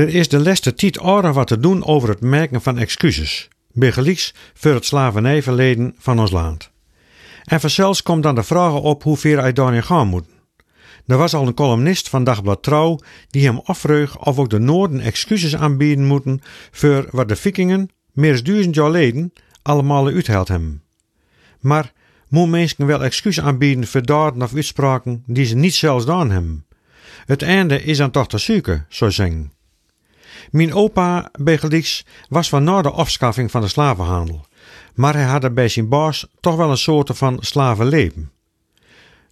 Er is de laatste tijd wat te doen over het merken van excuses, begelijks voor het slavernijverleden van ons land. En vanzelfs komt dan de vraag op hoe ver hij daarin gaan moet. Er was al een columnist van Dagblad Trouw die hem afvreug of ook de Noorden excuses aanbieden moeten voor wat de Vikingen, meer dan duizend jaar geleden, allemaal uitheld hebben. Maar moet mensen wel excuus aanbieden voor daden of uitspraken die ze niet zelfs gedaan hebben? Het einde is dan toch te zoeken, zo zeggen. Mijn opa, Begeliks, was van na de afschaffing van de slavenhandel, maar hij had er bij zijn baas toch wel een soort van slavenleven.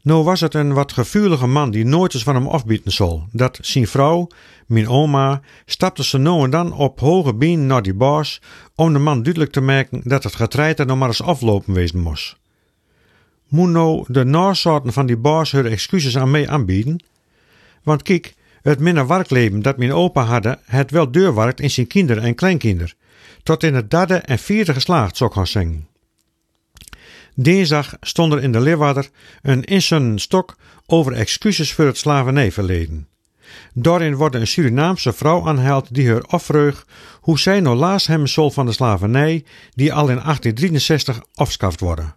Nou was het een wat gevoelige man die nooit eens van hem afbieten zal, dat zijn vrouw, mijn oma, stapte ze nou en dan op hoge been naar die baas om de man duidelijk te maken dat het getreid er nog maar eens aflopen wezen moest. Moet nou de nazaten van die baas hun excuses aan mij aanbieden? Want kijk, het minder werkleven dat mijn opa hadden, het wel deurwerkt in zijn kinderen en kleinkinderen, tot in het derde en vierde geslaagd, zou ik gaan stond er in de Leeuwarder een insunnen stok over excuses voor het slavernijverleden. Daarin wordt een Surinaamse vrouw aanhaald die haar afvreug hoe zij nou laas hem zal van de slavernij die al in 1863 afschaft worden.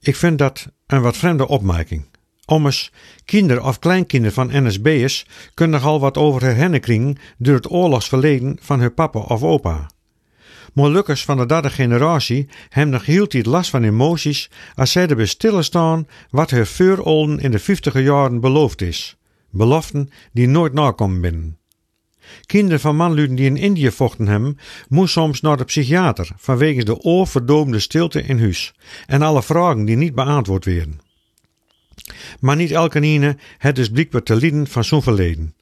Ik vind dat een wat vreemde opmerking. Ommers, kinderen of kleinkinderen van NSB'ers kunnen nogal wat over hen kringen door het oorlogsverleden van hun papa of opa. Molukkers van de derde generatie hebben nog heel tijd last van emoties als zij erbij stilstaan wat hun voorouden in de vijftiger jaren beloofd is. Beloften die nooit nakomen binnen. Kinderen van manluden die in Indië vochten hebben, moesten soms naar de psychiater vanwege de oorverdomende stilte in huis en alle vragen die niet beantwoord werden. Maar niet elke ene het dus blijkbaar te lieden van zo'n verleden.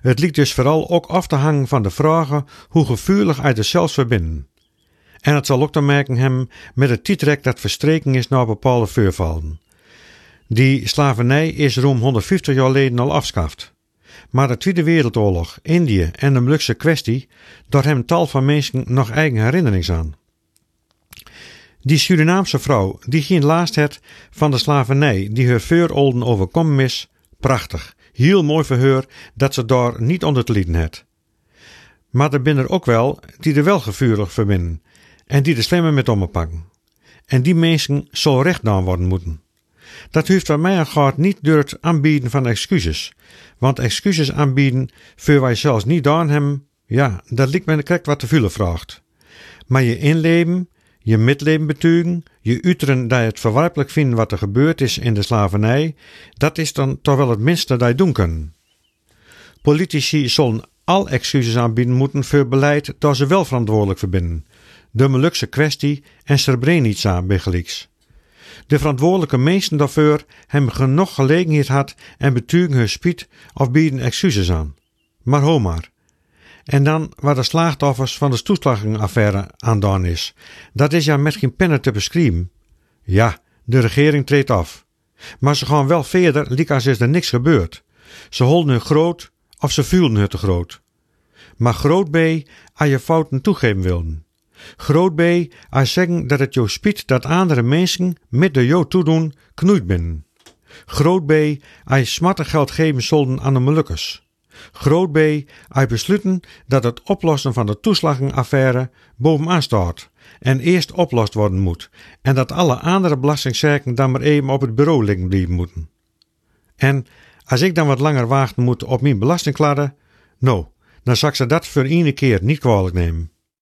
Het liet dus vooral ook af te hangen van de vragen hoe gevoelig uit de zelfs verbinden. En het zal ook te maken hebben met het titrek dat verstreken is naar bepaalde voorvallen. Die slavernij is ruim 150 jaar geleden al afschaft. Maar de Tweede Wereldoorlog, Indië en de Molukse kwestie, daar hebben tal van mensen nog eigen herinnerings aan. Die Surinaamse vrouw, die geen laast het van de slavernij die haar voorouden overkomen is, prachtig, heel mooi voor haar dat ze daar niet onder te lieden het. Maar er binnen ook wel die er wel gevurig verbinden en die de slimmer met ompakken. En die mensen zal recht dan worden moeten. Dat hoeft van mij gaat niet door het aanbieden van excuses. Want excuses aanbieden voor wij zelfs niet gedaan hebben, ja, dat lijkt me correct wat te veel vraagt. Maar je inleven, je midleven betuigen, je uteren dat je het verwerpelijk vindt wat er gebeurd is in de slavernij, dat is dan toch wel het minste dat je doen kunnen. Politici zullen al excuses aanbieden moeten voor beleid dat ze wel verantwoordelijk verbinden. De Molukse kwestie en Srebrenica begelijks. De verantwoordelijke meesten daarvoor hebben genoeg gelegenheid gehad en betuigen hun spiet of bieden excuses aan. Maar ho maar. En dan waar de slachtoffers van de toeslagenaffaire aandaan is. Dat is ja met geen pennen te beschrijven. Ja, de regering treedt af. Maar ze gaan wel verder, liek als is er niks gebeurd. Ze holden hun groot of ze voelden het te groot. Maar groot B, aan je fouten toegeven wilden. Groot B, als zeggen dat het jou spiet dat andere mensen met de jou toedoen knoeit binnen. Groot B, als smatten geld geven zullen aan de Molukkers. Groot B, als besluiten dat het oplossen van de toeslagenaffaire bovenaan staat en eerst oplost worden moet en dat alle andere belastingzaken dan maar even op het bureau liggen blijven moeten. En als ik dan wat langer wachten moet op mijn belastingkladden, nou, dan zal ze dat voor één keer niet kwalijk nemen.